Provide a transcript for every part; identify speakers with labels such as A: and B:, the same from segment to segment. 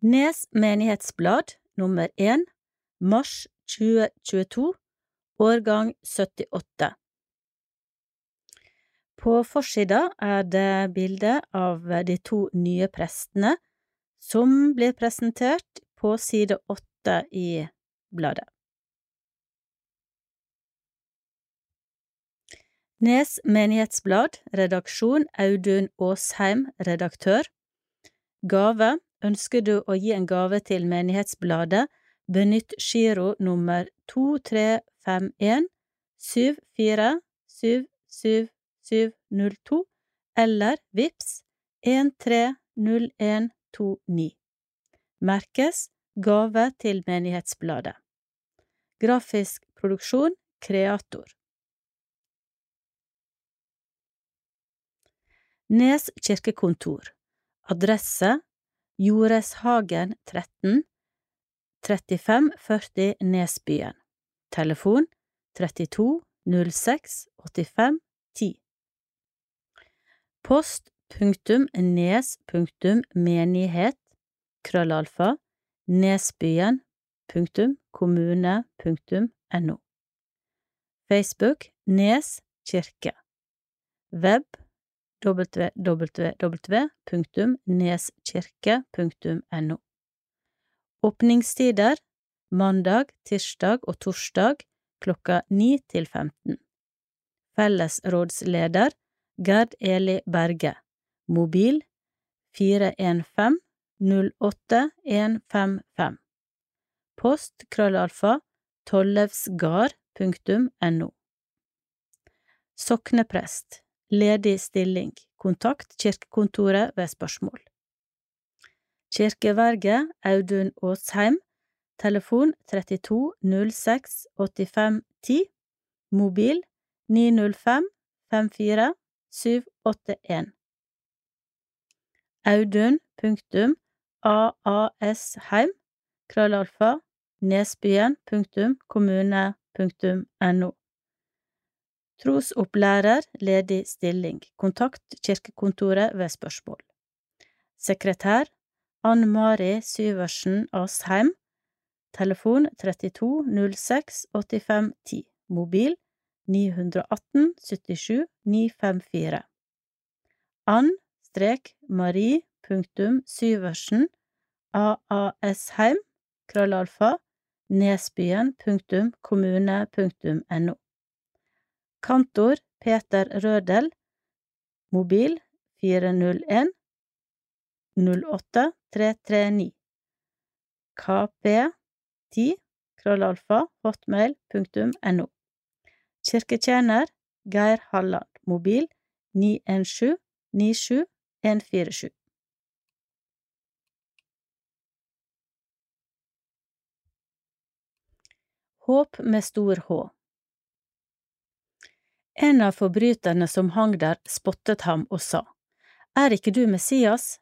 A: Nes menighetsblad nummer 1, mars 2022, årgang 78. På forsida er det bilde av de to nye prestene, som blir presentert på side åtte i bladet. Nes menighetsblad, redaksjon Audun Aasheim, redaktør. Gave Ønsker du å gi en gave til menighetsbladet, benytt giro nummer to tre fem en syv fire syv syv syv null to eller VIPS en tre null en to ni. Merkes Gave til menighetsbladet. Grafisk produksjon Kreator. Nes kirkekontor. Adresse Joreshagen 13 3540 Nesbyen. Telefon 32 06 85 10. Post punktum nes punktum menighet krøllalfa nesbyen punktum kommune punktum no. Facebook Nes kirke. Web www.neskirke.no. Åpningstider mandag, tirsdag og torsdag klokka 9 til 15. Fellesrådsleder Gerd Eli Berge. Mobil 415 08 155. Post krøllalfa tollevsgard.no. Sokneprest Ledig stilling. Kontakt kirkekontoret ved spørsmål. Kirkeverget Audun Åsheim, Telefon 32 06 85 10. Mobil 905 54 781. Audun punktum aasheim krøllalfa nesbyen punktum kommune punktum no. Trosopplærer, ledig stilling. Kontakt kirkekontoret ved spørsmål. Sekretær Ann Mari Syversen Asheim. Telefon 32 06 85 10. Mobil 918 77 954. Ann strek Marie punktum Syversen aasheim krøllalfa nesbyen punktum kommune punktum no. Kantor Peter Rødel. Mobil 401 08 339 KP10 krøllalfa hotmail.no Kirketjener Geir Halland. Mobil 917 97 147 Håp med stor H en av forbryterne som hang der, spottet ham og sa, Er ikke du Messias?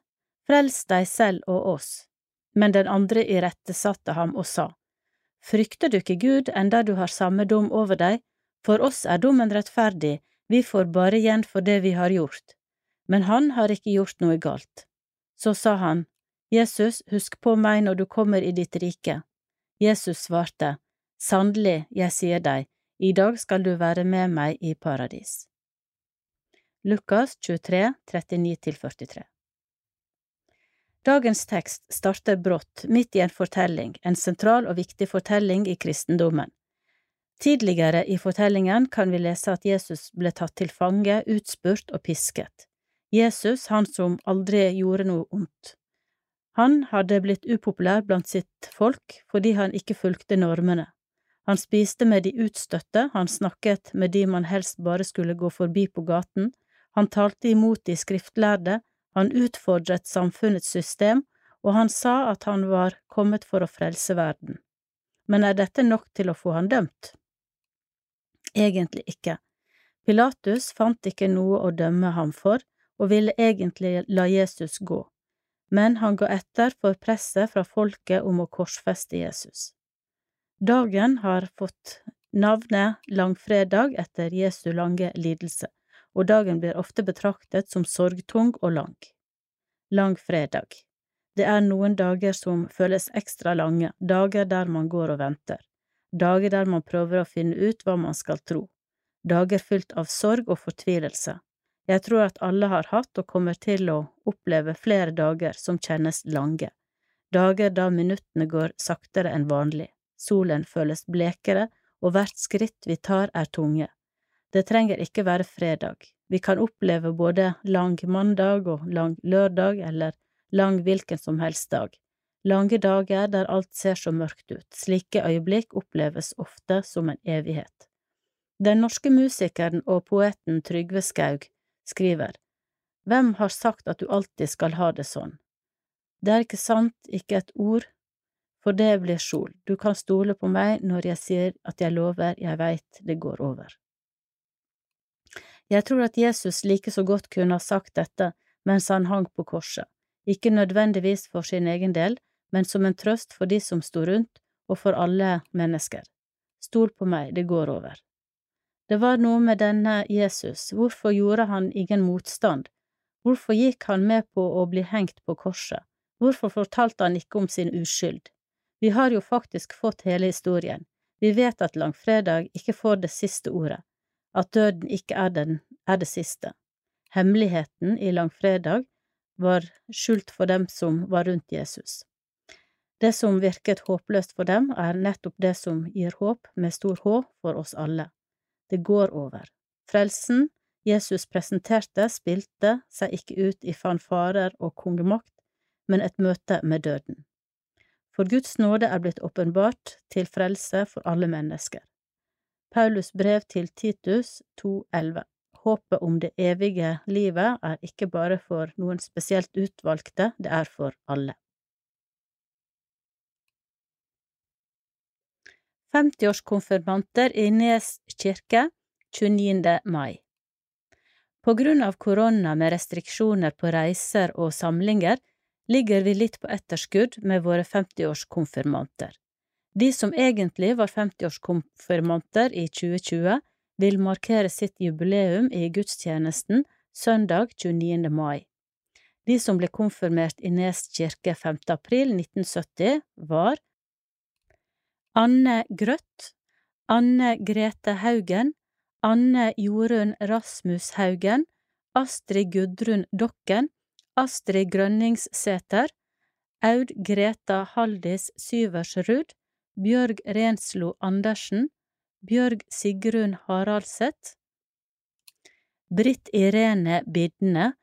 A: Frels deg selv og oss. Men den andre irettesatte ham og sa, Frykter du ikke Gud enda du har samme dom over deg? For oss er dommen rettferdig, vi får bare igjen for det vi har gjort. Men han har ikke gjort noe galt. Så sa han, Jesus, husk på meg når du kommer i ditt rike. Jesus svarte, Sannelig, jeg sier deg, i dag skal du være med meg i paradis. Lukas 23, 39–43 Dagens tekst starter brått, midt i en fortelling, en sentral og viktig fortelling i kristendommen. Tidligere i fortellingen kan vi lese at Jesus ble tatt til fange, utspurt og pisket. Jesus, han som aldri gjorde noe ondt. Han hadde blitt upopulær blant sitt folk fordi han ikke fulgte normene. Han spiste med de utstøtte, han snakket med de man helst bare skulle gå forbi på gaten, han talte imot de skriftlærde, han utfordret samfunnets system, og han sa at han var kommet for å frelse verden. Men er dette nok til å få han dømt? Egentlig ikke. Pilatus fant ikke noe å dømme ham for, og ville egentlig la Jesus gå, men han ga etter for presset fra folket om å korsfeste Jesus. Dagen har fått navnet langfredag etter Jesu lange lidelse, og dagen blir ofte betraktet som sorgtung og lang. Langfredag. Det er noen dager som føles ekstra lange, dager der man går og venter, dager der man prøver å finne ut hva man skal tro, dager fylt av sorg og fortvilelse. Jeg tror at alle har hatt og kommer til å oppleve flere dager som kjennes lange, dager da minuttene går saktere enn vanlig, solen føles blekere og hvert skritt vi tar er tunge. Det trenger ikke være fredag, vi kan oppleve både lang mandag og lang lørdag eller lang hvilken som helst dag. Lange dager der alt ser så mørkt ut, slike øyeblikk oppleves ofte som en evighet. Den norske musikeren og poeten Trygve Skaug skriver Hvem har sagt at du alltid skal ha det sånn? Det er ikke sant, ikke et ord, for det blir skjol, du kan stole på meg når jeg sier at jeg lover, jeg veit det går over. Jeg tror at Jesus like så godt kunne ha sagt dette mens han hang på korset, ikke nødvendigvis for sin egen del, men som en trøst for de som sto rundt, og for alle mennesker. Stol på meg, det går over. Det var noe med denne Jesus, hvorfor gjorde han ingen motstand, hvorfor gikk han med på å bli hengt på korset, hvorfor fortalte han ikke om sin uskyld? Vi har jo faktisk fått hele historien, vi vet at langfredag ikke får det siste ordet, at døden ikke er, den, er det siste. Hemmeligheten i langfredag var skjult for dem som var rundt Jesus. Det som virket håpløst for dem, er nettopp det som gir håp, med stor H, for oss alle. Det går over. Frelsen Jesus presenterte, spilte seg ikke ut i fanfarer og kongemakt, men et møte med døden. For Guds nåde er blitt åpenbart til frelse for alle mennesker. Paulus brev til Titus 2,11 Håpet om det evige livet er ikke bare for noen spesielt utvalgte, det er for alle. 50-årskonfirmanter i Nes kirke 29. mai På grunn av korona med restriksjoner på reiser og samlinger ligger vi litt på etterskudd med våre 50-årskonfirmanter. De som egentlig var 50-årskonfirmanter i 2020, vil markere sitt jubileum i gudstjenesten søndag 29. mai. De som ble konfirmert i Nes kirke 5. april 1970, var Anne Grøtt, Anne Grete Haugen, Anne Jorunn Rasmus Haugen, Astrid Gudrun Dokken, Astrid Grønningsæter, Aud Greta Haldis Syversrud, Bjørg Renslo Andersen, Bjørg Sigrun Haraldseth, Britt Irene Bidne,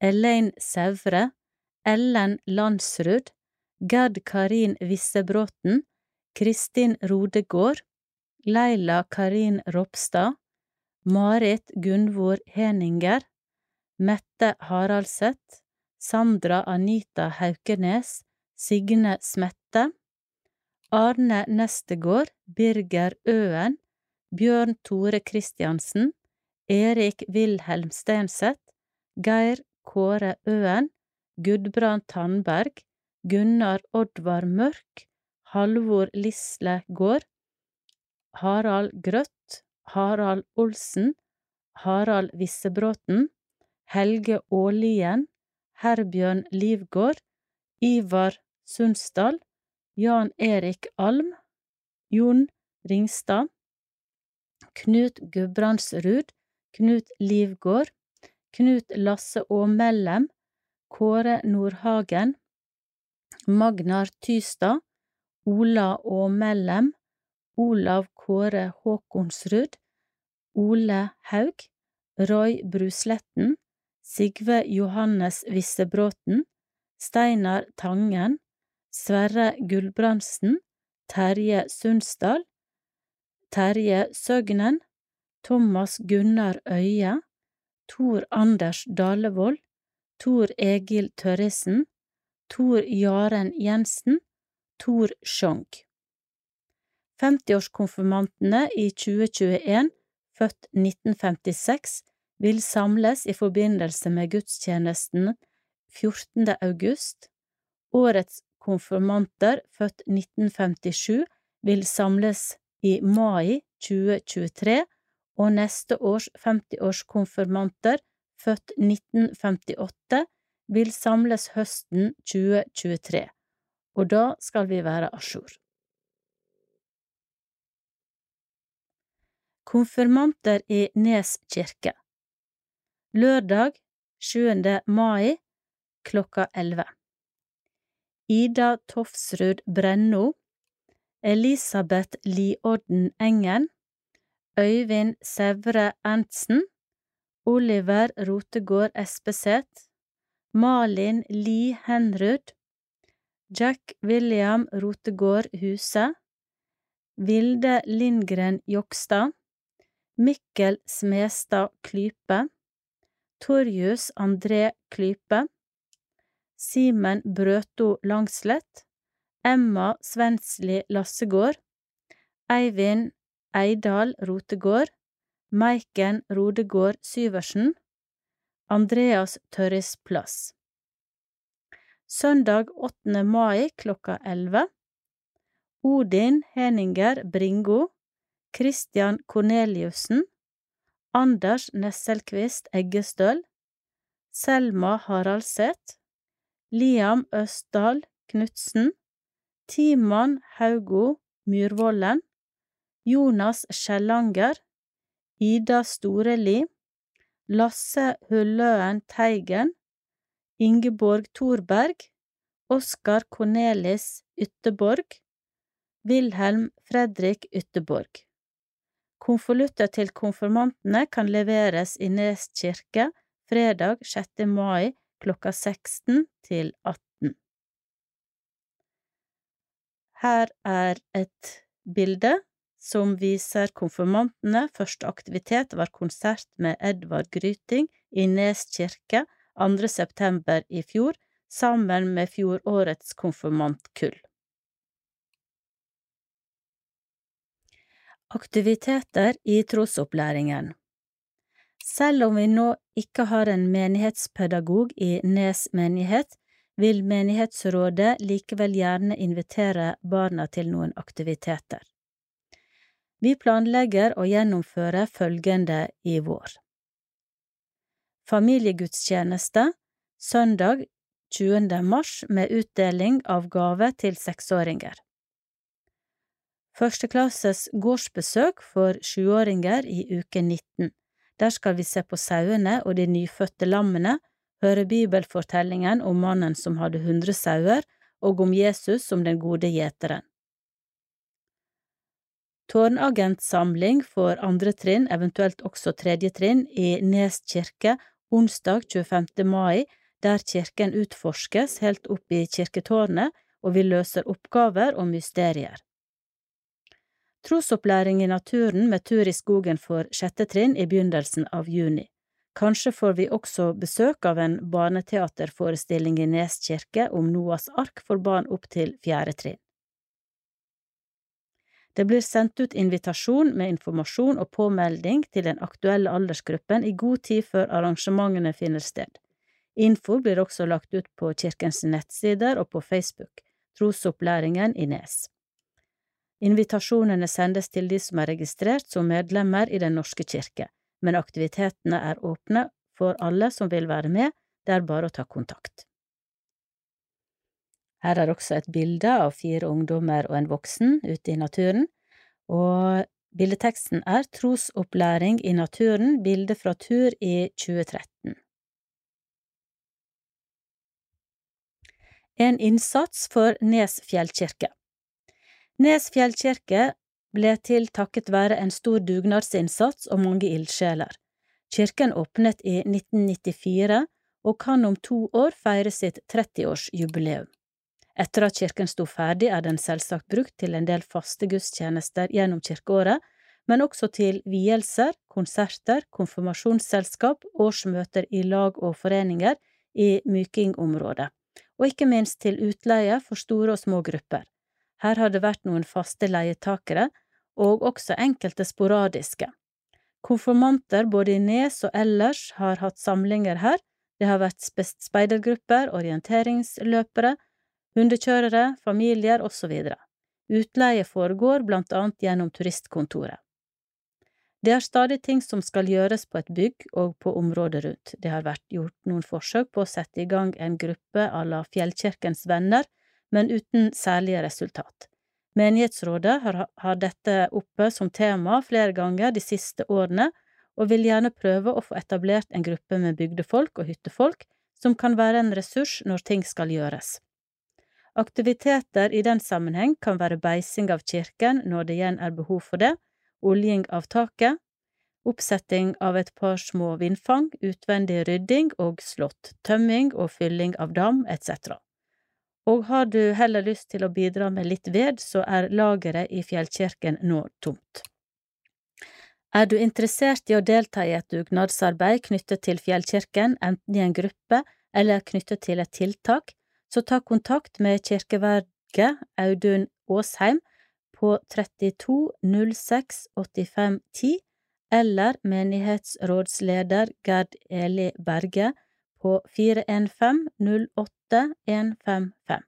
A: Elaine Sævre, Ellen Landsrud, Gerd Karin Vissebråten, Kristin Rodegård, Leila Karin Ropstad, Marit Gunvor Heninger, Mette Haraldseth, Sandra Anita Haukenes, Signe Smette, Arne Nestegård, Birger Øen, Bjørn Tore Christiansen, Erik Wilhelm Stenseth, Geir Kåre Øen, Gudbrand Tandberg, Gunnar Oddvar Mørk, Halvor Lisle Gård, Harald Grøtt, Harald Olsen, Harald Vissebråten, Helge Ålien, Herbjørn Livgård, Ivar Sundsdal, Jan Erik Alm, Jon Ringstad, Knut Gudbrandsrud, Knut Livgård, Knut Lasse Aamellem, Kåre Nordhagen, Magnar Tystad, Ola Aamellem, Olav Kåre Håkonsrud, Ole Haug, Roy Brusletten, Sigve Johannes Vissebråten, Steinar Tangen, Sverre Gulbrandsen, Terje Sundsdal, Terje Søgnen, Thomas Gunnar Øye, Tor Anders Dalevold, Tor Egil Tørresen, Tor Jaren Jensen, Tor Sjong. 50-årskonfirmantene i 2021, født 1956, vil samles i forbindelse med gudstjenesten 14. august. Årets konfirmanter født 1957 vil samles i mai 2023, og neste års 50-årskonfirmanter født 1958 vil samles høsten 2023, og da skal vi være à jour. Konfirmanter i Nes kirke Lørdag 7. mai klokka 11 Ida Tofsrud Brenno Elisabeth Liodden Engen Øyvind Sævre Arntsen Oliver Rotegård Espeseth Malin Li Henrud Jack William Rotegård Huse Vilde Lindgren Jokstad Mikkel Smestad Klype Torjus André Klype Simen Brøto Langslett Emma Svensli Lassegård Eivind Eidal Rotegård Maiken Rodegård Syversen Andreas Tørris Plass Søndag 8. mai klokka 11 Odin Heninger Bringo Christian Korneliussen Anders Nesselquist Eggestøl Selma Haraldseth Liam Østdal Knutsen Timan Haugo Myrvollen Jonas Skjellanger Ida Storeli Lasse Hulløen Teigen Ingeborg Thorberg Oskar Cornelis Ytterborg Wilhelm Fredrik Ytterborg Konvolutter til konfirmantene kan leveres i Nes kirke fredag 6. mai klokka 16 til 18. Her er et bilde som viser konfirmantene. Første aktivitet var konsert med Edvard Gryting i Nes kirke 2. september i fjor, sammen med fjorårets konfirmantkull. Aktiviteter i trosopplæringen Selv om vi nå ikke har en menighetspedagog i Nes menighet, vil menighetsrådet likevel gjerne invitere barna til noen aktiviteter. Vi planlegger å gjennomføre følgende i vår. Familiegudstjeneste søndag 20. mars med utdeling av gave til seksåringer. Førsteklasses gårdsbesøk for sjuåringer i uke 19. Der skal vi se på sauene og de nyfødte lammene, høre bibelfortellingen om mannen som hadde hundre sauer, og om Jesus som den gode gjeteren. Tårnagentsamling for andre trinn, eventuelt også tredje trinn, i Nes kirke onsdag 25. mai, der kirken utforskes helt opp i kirketårnet, og vi løser oppgaver og mysterier. Trosopplæring i naturen med tur i skogen for sjette trinn i begynnelsen av juni. Kanskje får vi også besøk av en barneteaterforestilling i Nes kirke om Noas ark for barn opp til fjerde trinn. Det blir sendt ut invitasjon med informasjon og påmelding til den aktuelle aldersgruppen i god tid før arrangementene finner sted. Info blir også lagt ut på kirkens nettsider og på Facebook, Trosopplæringen i Nes. Invitasjonene sendes til de som er registrert som medlemmer i Den norske kirke, men aktivitetene er åpne for alle som vil være med, det er bare å ta kontakt. Her er også et bilde av fire ungdommer og en voksen ute i naturen, og bildeteksten er Trosopplæring i naturen, bilde fra tur i 2013. En innsats for Nes fjellkirke Nes fjellkirke ble til takket være en stor dugnadsinnsats og mange ildsjeler. Kirken åpnet i 1994 og kan om to år feire sitt 30-årsjubileum. Etter at kirken sto ferdig, er den selvsagt brukt til en del faste gudstjenester gjennom kirkeåret, men også til vielser, konserter, konfirmasjonsselskap, årsmøter i lag og foreninger i Myking-området, og ikke minst til utleie for store og små grupper. Her har det vært noen faste leietakere, og også enkelte sporadiske. Konfirmanter både i Nes og ellers har hatt samlinger her, det har vært speidergrupper, orienteringsløpere, hundekjørere, familier osv. Utleie foregår blant annet gjennom turistkontoret. Det er stadig ting som skal gjøres på et bygg og på området rundt. Det har vært gjort noen forsøk på å sette i gang en gruppe à la Fjellkirkens venner, men uten særlige resultat. Menighetsrådet har, har dette oppe som tema flere ganger de siste årene, og vil gjerne prøve å få etablert en gruppe med bygdefolk og hyttefolk som kan være en ressurs når ting skal gjøres. Aktiviteter i den sammenheng kan være beising av kirken når det igjen er behov for det, oljing av taket, oppsetting av et par små vindfang, utvendig rydding og slått, tømming og fylling av dam etc. Og har du heller lyst til å bidra med litt ved, så er lageret i fjellkirken nå tomt. Er du interessert i å delta i et dugnadsarbeid knyttet til fjellkirken, enten i en gruppe eller knyttet til et tiltak, så ta kontakt med kirkeverget Audun Aasheim på 32 06 85 10 eller menighetsrådsleder Gerd Eli Berge på 415 08 155.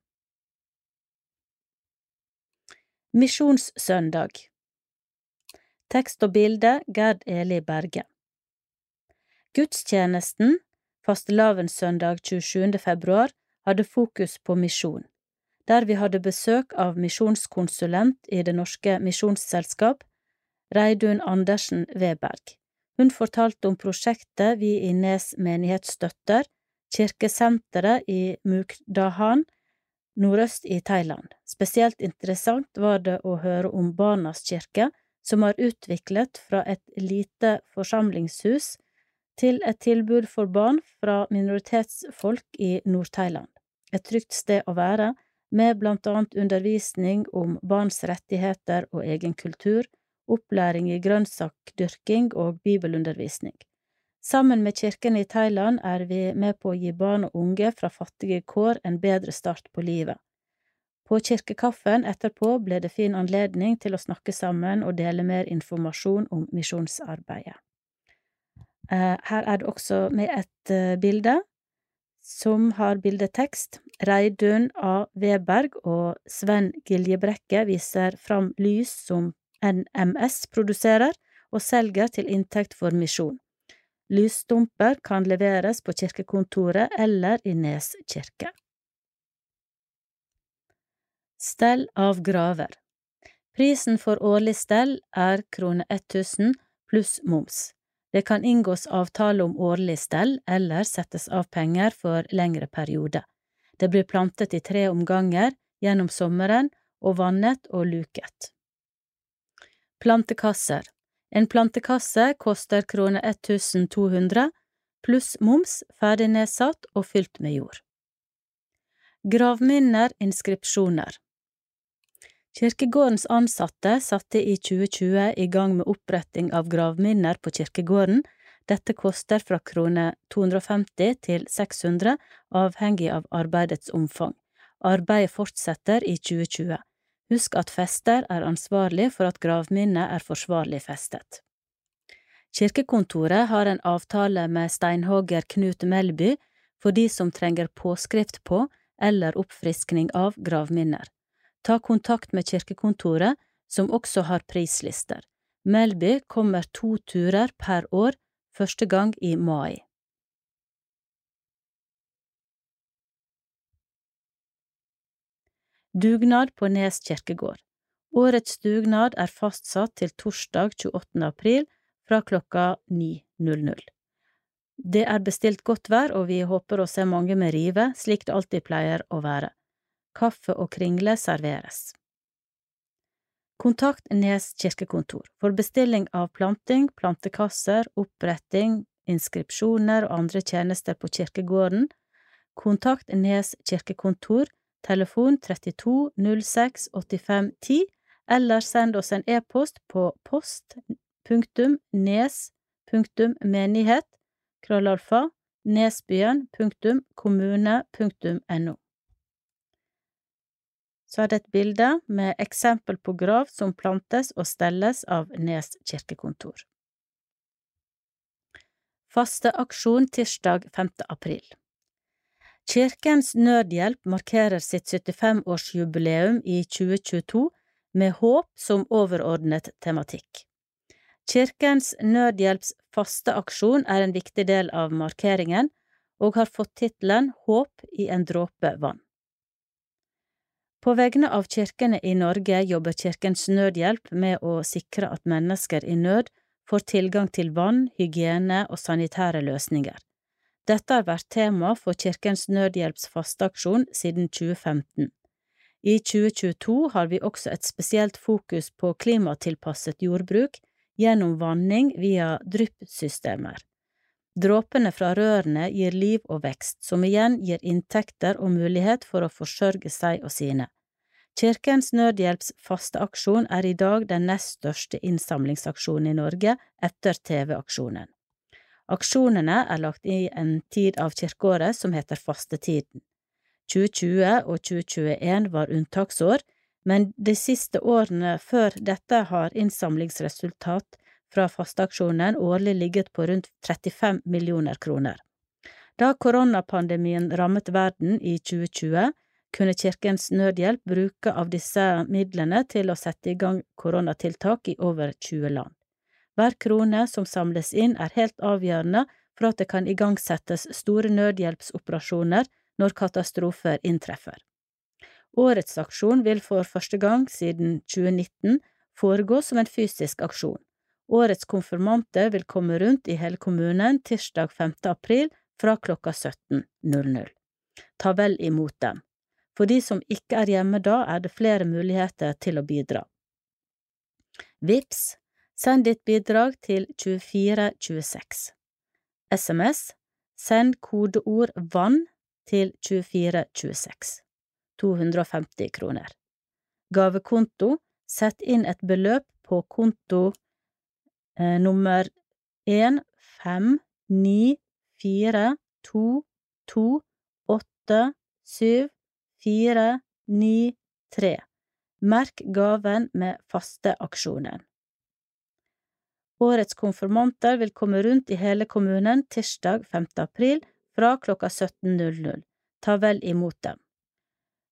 A: Misjonssøndag Tekst og bilde Gerd Eli Berge Gudstjenesten fastelavnssøndag 27. februar hadde fokus på misjon der vi hadde besøk av misjonskonsulent i Det norske misjonsselskap, Reidun Andersen Weberg. Hun fortalte om prosjektet vi i Nes menighet støtter, kirkesenteret i Mukdahan, nordøst i Thailand. Spesielt interessant var det å høre om Barnas kirke, som har utviklet fra et lite forsamlingshus til et tilbud for barn fra minoritetsfolk i Nord-Thailand. Et trygt sted å være, med blant annet undervisning om barns rettigheter og egen kultur, opplæring i grønnsakdyrking og bibelundervisning. Sammen med kirken i Thailand er vi med på å gi barn og unge fra fattige kår en bedre start på livet. På kirkekaffen etterpå ble det fin anledning til å snakke sammen og dele mer informasjon om misjonsarbeidet. Eh, her er det også med et eh, bilde som har bildetekst. Reidun A. Weberg og Sven Giljebrekke viser fram lys som NMS produserer og selger til inntekt for misjon. Lysstumper kan leveres på kirkekontoret eller i Nes kirke. Stell av graver Prisen for årlig stell er krone 1000 pluss moms. Det kan inngås avtale om årlig stell eller settes av penger for lengre periode. Det blir plantet i tre omganger gjennom sommeren og vannet og luket. Plantekasser En plantekasse koster krone 1200 pluss moms, ferdig nedsatt og fylt med jord. Gravminner, inskripsjoner Kirkegårdens ansatte satte i 2020 i gang med oppretting av gravminner på kirkegården. Dette koster fra krone 250 til 600, avhengig av arbeidets omfang. Arbeidet fortsetter i 2020. Husk at fester er ansvarlig for at gravminnet er forsvarlig festet. Kirkekontoret har en avtale med steinhogger Knut Melby for de som trenger påskrift på eller oppfriskning av gravminner ta kontakt med kirkekontoret, som også har prislister. Melby kommer to turer per år, første gang i mai. Dugnad på Nes kirkegård Årets dugnad er fastsatt til torsdag 28. april fra klokka 9.00. Det er bestilt godt vær, og vi håper å se mange med rive, slik det alltid pleier å være. Kaffe og kringle serveres. Kontakt Nes kirkekontor for bestilling av planting, plantekasser, oppretting, inskripsjoner og andre tjenester på kirkegården. Kontakt Nes kirkekontor, telefon 32 06 85 10, eller send oss en e-post på post punktum nes punktum menighet krøllalfa nesbyen punktum kommune punktum no så er det et bilde med eksempel på grav som plantes og stelles av Nes kirkekontor. Fasteaksjon tirsdag 5. april Kirkens Nødhjelp markerer sitt 75-årsjubileum i 2022 med håp som overordnet tematikk. Kirkens Nødhjelps faste aksjon er en viktig del av markeringen, og har fått tittelen Håp i en dråpe vann. På vegne av kirkene i Norge jobber Kirkens Nødhjelp med å sikre at mennesker i nød får tilgang til vann, hygiene og sanitære løsninger. Dette har vært tema for Kirkens Nødhjelps fasteaksjon siden 2015. I 2022 har vi også et spesielt fokus på klimatilpasset jordbruk gjennom vanning via dryppsystemer. Dråpene fra rørene gir liv og vekst, som igjen gir inntekter og mulighet for å forsørge seg og sine. Kirkens Nødhjelps faste aksjon er i dag den nest største innsamlingsaksjonen i Norge etter TV-aksjonen. Aksjonene er lagt i en tid av kirkeåret som heter fastetiden. 2020 og 2021 var unntaksår, men de siste årene før dette har innsamlingsresultat fra fasteaksjonen årlig ligget på rundt 35 millioner kroner. Da koronapandemien rammet verden i 2020, kunne Kirkens Nødhjelp bruke av disse midlene til å sette i gang koronatiltak i over 20 land. Hver krone som samles inn er helt avgjørende for at det kan igangsettes store nødhjelpsoperasjoner når katastrofer inntreffer. Årets aksjon vil for første gang siden 2019 foregå som en fysisk aksjon. Årets konfirmanter vil komme rundt i hele kommunen tirsdag 5. april fra klokka 17.00. Ta vel imot dem. For de som ikke er hjemme da, er det flere muligheter til å bidra. Vips, send ditt bidrag til 2426. SMS, send kodeord VANN til 2426. 250 kroner. Gavekonto, sett inn et beløp på konto eh, nummer en fem ni fire to to åtte syv fire ni tre. Merk gaven med fasteaksjonen. Årets konfirmanter vil komme rundt i hele kommunen tirsdag 5. april fra klokka 17.00. Ta vel imot dem.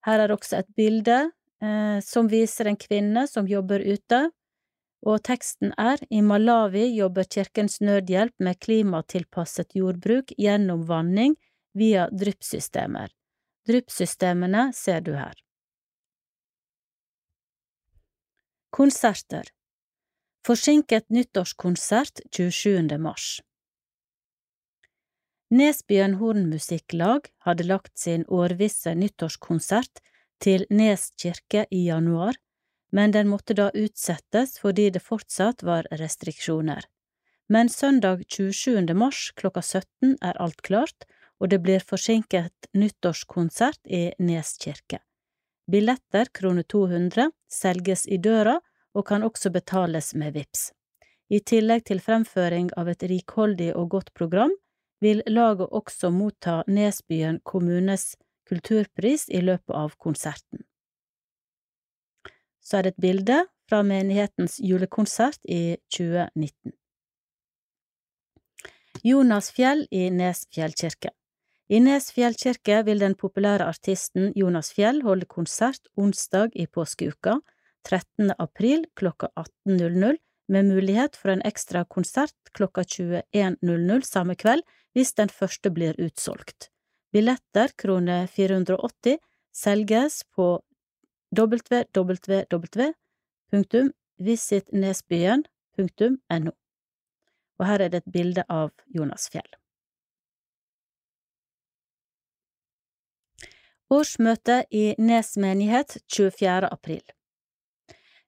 A: Her er også et bilde eh, som viser en kvinne som jobber ute, og teksten er I Malawi jobber Kirkens Nødhjelp med klimatilpasset jordbruk gjennom vanning via dryppsystemer. Dryppsystemene ser du her. Konserter Forsinket nyttårskonsert 27. mars Nesbyen Hornmusikklag hadde lagt sin årvisse nyttårskonsert til Nes kirke i januar, men den måtte da utsettes fordi det fortsatt var restriksjoner. Men søndag 27. mars klokka 17 er alt klart, og det blir forsinket nyttårskonsert i Nes kirke. Billetter krone 200 selges i døra og kan også betales med VIPS. I tillegg til fremføring av et rikholdig og godt program vil laget også motta Nesbyen kommunes kulturpris i løpet av konserten. Så er det et bilde fra menighetens julekonsert i 2019. Jonas Fjell i Nes fjellkirke I Nes fjellkirke vil den populære artisten Jonas Fjell holde konsert onsdag i påskeuka, 13. april klokka 18.00, med mulighet for en ekstra konsert klokka 21.00 samme kveld hvis den første blir utsolgt. Billetter krone 480 selges på www.visitnesbyen.no. Og her er det et bilde av Jonas Fjell. Årsmøte i Nes menighet 24. april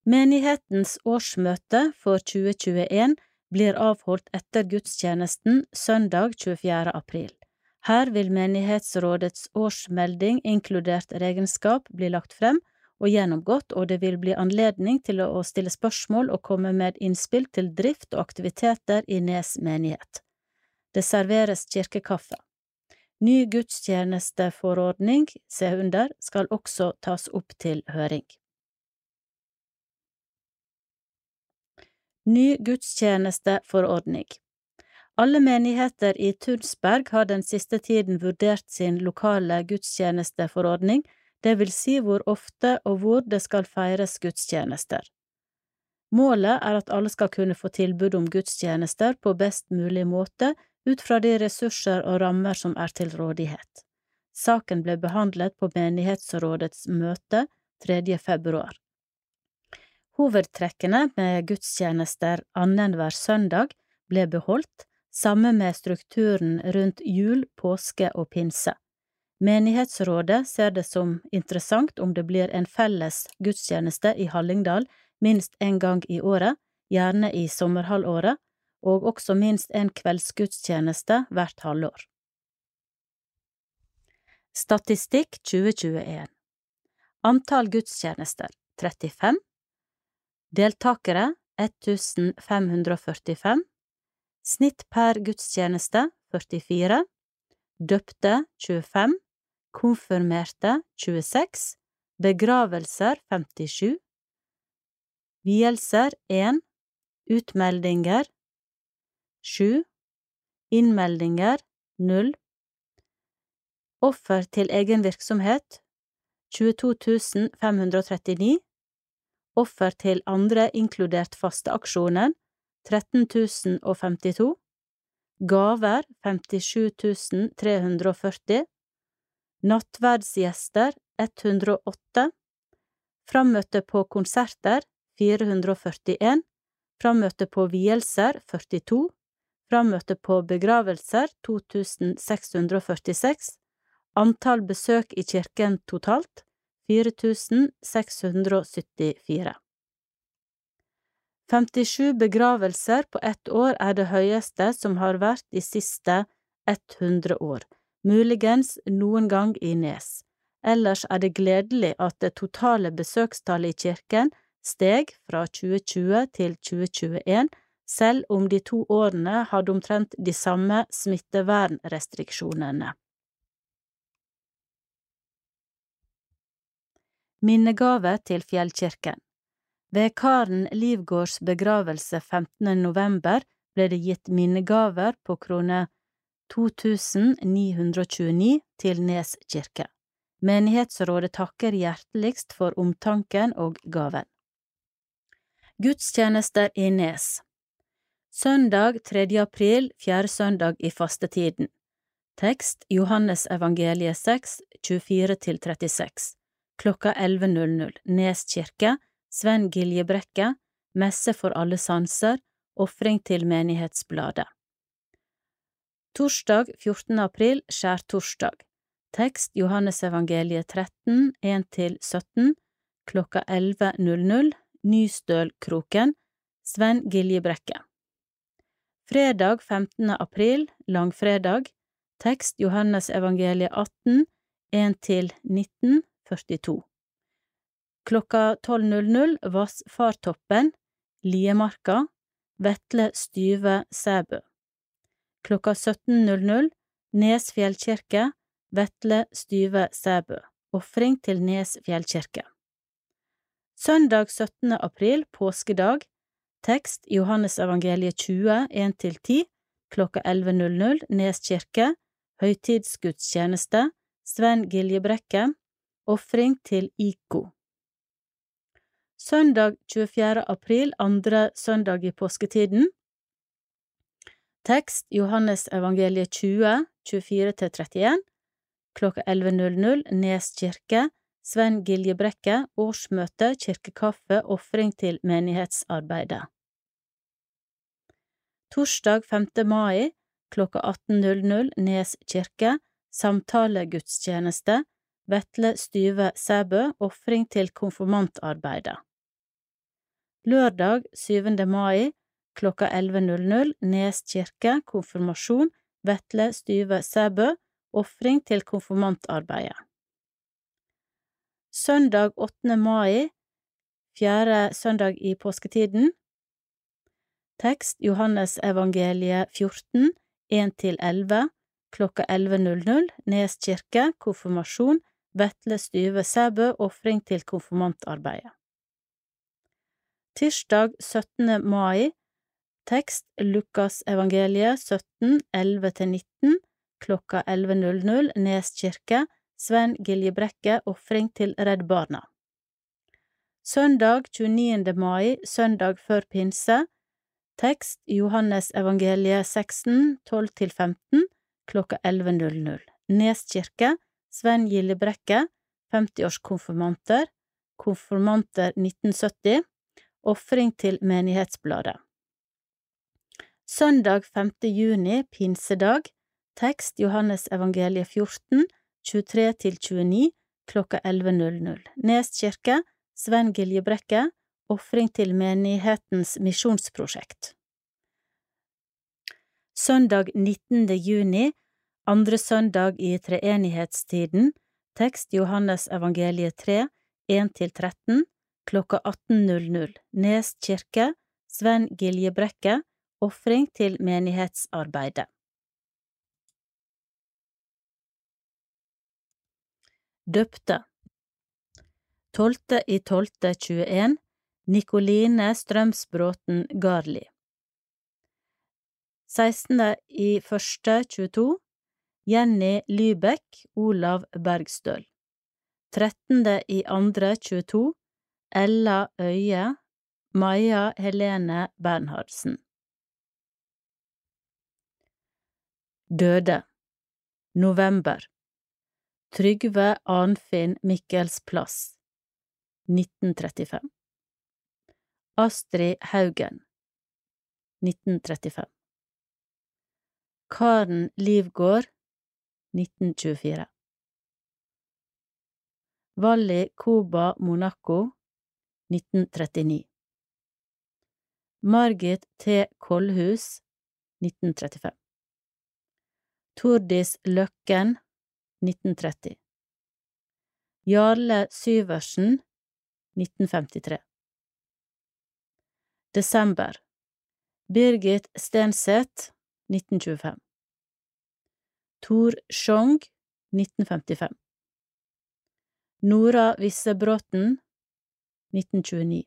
A: Menighetens årsmøte for 2021 blir avholdt etter gudstjenesten søndag 24. april. Her vil menighetsrådets årsmelding, inkludert regnskap, bli lagt frem og gjennomgått, og det vil bli anledning til å stille spørsmål og komme med innspill til drift og aktiviteter i Nes menighet. Det serveres kirkekaffe. Ny gudstjenesteforordning, se under, skal også tas opp til høring. Ny gudstjenesteforordning Alle menigheter i Tunsberg har den siste tiden vurdert sin lokale gudstjenesteforordning, det vil si hvor ofte og hvor det skal feires gudstjenester. Målet er at alle skal kunne få tilbud om gudstjenester på best mulig måte ut fra de ressurser og rammer som er til rådighet. Saken ble behandlet på menighetsrådets møte 3. februar. Hovedtrekkene med gudstjenester annenhver søndag ble beholdt, sammen med strukturen rundt jul, påske og pinse. Menighetsrådet ser det som interessant om det blir en felles gudstjeneste i Hallingdal minst en gang i året, gjerne i sommerhalvåret, og også minst en kveldsgudstjeneste hvert halvår. Statistikk 2021 Antall gudstjenester 35 Deltakere 1545 Snitt per gudstjeneste 44 Døpte 25 Konfirmerte 26 Begravelser 57 Vielser 1 Utmeldinger 7 Innmeldinger 0 Offer til egen virksomhet 22 539 Offer til andre inkludert fasteaksjonen 13 052 Gaver 57 340 Nattverdsgjester 108 Frammøte på konserter 441 Frammøte på vielser 42 Frammøte på begravelser 2646 Antall besøk i kirken totalt 4674 57 begravelser på ett år er det høyeste som har vært de siste 100 år, muligens noen gang i Nes. Ellers er det gledelig at det totale besøkstallet i kirken steg fra 2020 til 2021, selv om de to årene hadde omtrent de samme smittevernrestriksjonene. Minnegave til Fjellkirken Ved Karen Livgårds begravelse 15. november ble det gitt minnegaver på krone 2929 til Nes kirke. Menighetsrådet takker hjerteligst for omtanken og gaven. Gudstjenester i Nes Søndag 3. april, fjerde søndag i fastetiden Tekst Johannes evangeliet 6, 24–36 Klokka 11.00 Nes kirke Sven Giljebrekke Messe for alle sanser Ofring til Menighetsbladet Torsdag 14. april Skjærtorsdag Tekst Johannes evangeliet 13, 1–17 Klokka 11.00 Nystølkroken, Sven Giljebrekke. Fredag 15. april, langfredag, tekst Johannes evangeliet 18, 1–19, 42. Klokka 12.00 Vassfartoppen, Liemarka, Vetle Styve Sæbø. Klokka 17.00 Nes fjellkirke, Vetle Styve Sæbø. Ofring til Nes fjellkirke. Søndag 17. april, påskedag, tekst Johannes evangeliet 20, 1–10, klokka 11.00, Nes kirke, høytidsgudstjeneste, Sven Giljebrekke, ofring til IKO. Søndag 24. april, andre søndag i påsketiden, tekst Johannes evangeliet 20, 24–31, klokka 11.00, Nes kirke, Sven Giljebrekke, årsmøte, kirkekaffe, ofring til menighetsarbeidet. Torsdag 5. mai klokka 18.00 Nes kirke, samtalegudstjeneste, Vetle Styve Sæbø, ofring til konfirmantarbeidet. Lørdag 7. mai klokka 11.00 Nes kirke, konfirmasjon, Vetle Styve Sæbø, ofring til konfirmantarbeidet. Søndag 8. mai, fjerde søndag i påsketiden. Tekst Johannes evangeliet 14, 1–11, klokka 11.00, Nes kirke, konfirmasjon, Vetle Styve Sæbø, ofring til konfirmantarbeidet. Tirsdag 17. mai, tekst Lukas evangeliet 17, 11–19, klokka 11.00, Nes kirke, Sven Giljebrekke ofring til Redd Barna. Søndag 29. mai, søndag før pinse. Tekst Johannes evangeliet 16, 12–15, klokka 11.00. Nes kirke, Sven Gillebrekke, 50-årskonfirmanter, konfirmanter 1970, ofring til Menighetsbladet. Søndag 5. juni, pinsedag, tekst Johannes evangeliet 14, 23–29, klokka 11.00. Nes kirke, Sven Giljebrekke, ofring til menighetens misjonsprosjekt. Søndag 19. juni, andre søndag i treenighetstiden, tekst Johannes evangeliet 3, 1–13, klokka 18.00, Nes kirke, Sven Giljebrekke, ofring til menighetsarbeidet. Døpte. Tolvte i tolvte 21 Nikoline Strømsbråten Garli. 16. i første 22 Jenny Lybekk Olav Bergstøl. 13. i andre 22 Ella Øye Maja Helene Bernhardsen. Døde. November. Trygve Arnfinn Mikkelsplass 1935 Astrid Haugen. 1935 Karen Livgård 1924. Valli Koba Monaco 1939 Margit T. Kollhus 1935 Tordis Løkken 1930 Jarle Syversen 1953 Desember. Birgit Stenseth 1925 Tor Sjong 1955 Nora Vissebråten 1929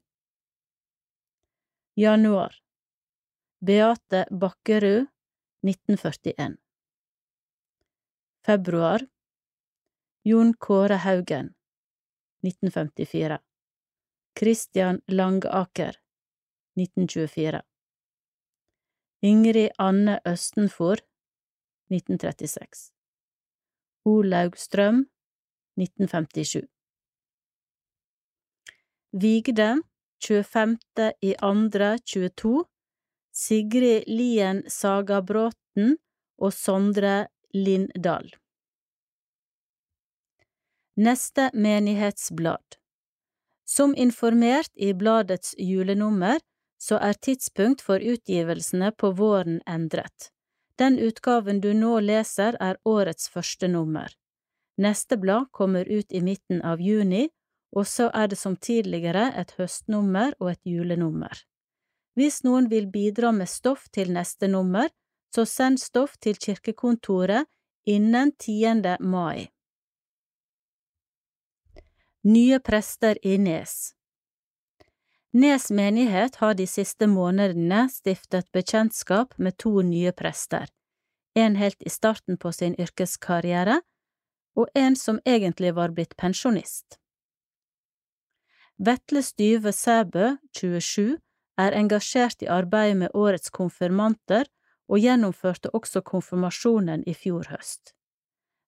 A: Januar. Beate Bakkerud 1941 Februar. Jon Kåre Haugen 1954 Christian Langaker 1924 Ingrid Anne Østenfor 1936 Olaug Strøm 1957 Vigde 25. i andre 22 Sigrid Lien Sagabråten og Sondre Lindahl Neste menighetsblad Som informert i bladets julenummer, så er tidspunkt for utgivelsene på våren endret. Den utgaven du nå leser er årets første nummer. Neste blad kommer ut i midten av juni, og så er det som tidligere et høstnummer og et julenummer. Hvis noen vil bidra med stoff til neste nummer, så send stoff til kirkekontoret innen 10. mai. Nye prester i Nes Nes menighet har de siste månedene stiftet bekjentskap med to nye prester, en helt i starten på sin yrkeskarriere, og en som egentlig var blitt pensjonist. Vetle Styve Sæbø, 27, er engasjert i arbeidet med årets konfirmanter og gjennomførte også konfirmasjonen i fjor høst.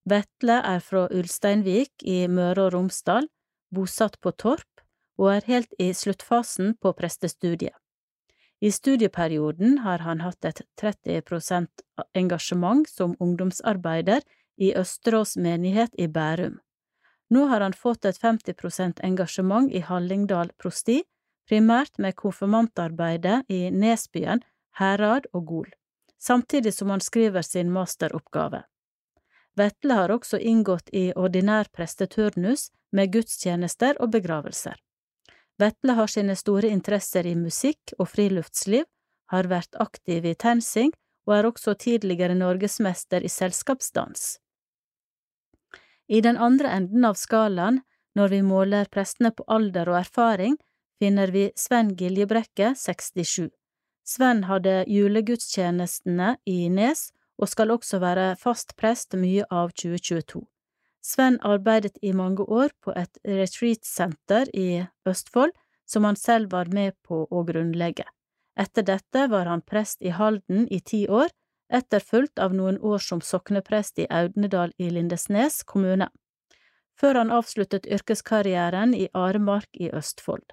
A: Vetle er fra Ulsteinvik i Møre og Romsdal, bosatt på Torp og er helt i sluttfasen på prestestudiet. I studieperioden har han hatt et 30% engasjement som ungdomsarbeider i Østerås menighet i Bærum. Nå har han fått et 50% engasjement i Hallingdal prosti, primært med konfirmantarbeidet i Nesbyen, Herad og Gol, samtidig som han skriver sin masteroppgave. Vetle har også inngått i ordinær presteturnus med gudstjenester og begravelser. Vetle har sine store interesser i musikk og friluftsliv, har vært aktiv i TenSing og er også tidligere norgesmester i selskapsdans. I den andre enden av skalaen, når vi måler prestene på alder og erfaring, finner vi Sven Giljebrekke, 67. Sven hadde julegudstjenestene i Nes og skal også være fast prest mye av 2022. Sven arbeidet i mange år på et retreat-senter i Østfold, som han selv var med på å grunnlegge. Etter dette var han prest i Halden i ti år, etterfulgt av noen år som sokneprest i Audnedal i Lindesnes kommune, før han avsluttet yrkeskarrieren i Aremark i Østfold.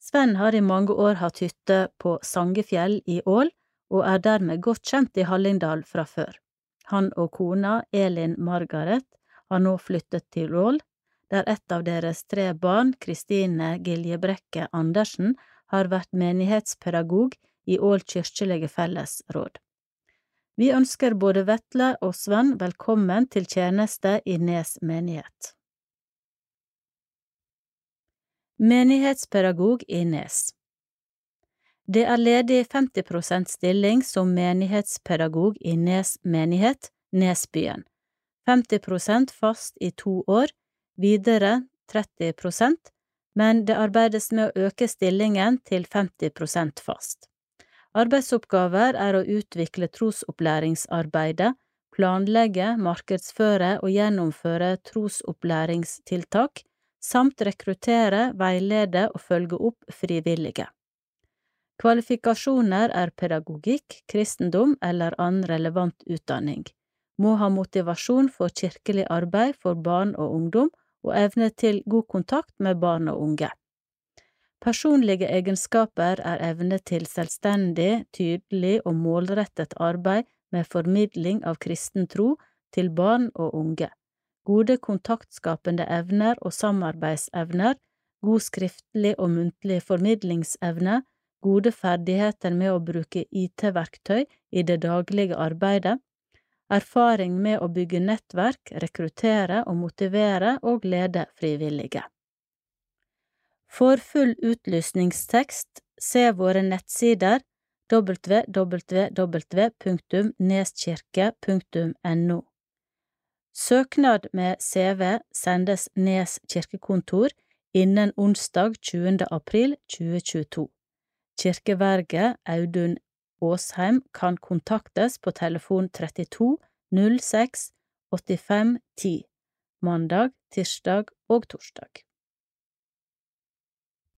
A: Sven har i mange år hatt hytte på Sangefjell i Ål, og er dermed godt kjent i Hallingdal fra før. Han og kona, Elin Margaret, har nå flyttet til Ål, der et av deres tre barn, Kristine Giljebrekke Andersen, har vært menighetspedagog i Ål kirkelige fellesråd. Vi ønsker både Vetle og Sven velkommen til tjeneste i Nes menighet. Menighetspedagog i Nes Det er ledig 50 prosent stilling som menighetspedagog i Nes menighet, Nesbyen. 50 prosent fast i to år, videre 30 prosent, men det arbeides med å øke stillingen til 50 prosent fast. Arbeidsoppgaver er å utvikle trosopplæringsarbeidet, planlegge, markedsføre og gjennomføre trosopplæringstiltak, samt rekruttere, veilede og følge opp frivillige. Kvalifikasjoner er pedagogikk, kristendom eller annen relevant utdanning, må ha motivasjon for kirkelig arbeid for barn og ungdom og evne til god kontakt med barn og unge. Personlige egenskaper er evne til selvstendig, tydelig og målrettet arbeid med formidling av kristen tro til barn og unge, gode kontaktskapende evner og samarbeidsevner, god skriftlig og muntlig formidlingsevne, gode ferdigheter med å bruke IT-verktøy i det daglige arbeidet, erfaring med å bygge nettverk, rekruttere og motivere og lede frivillige. For full utlysningstekst, se våre nettsider www.neskirke.no. Søknad med CV sendes Nes kirkekontor innen onsdag 20. april 2022. Kirkeverget Audun Åsheim kan kontaktes på telefon 32 06 85 10 mandag, tirsdag og torsdag.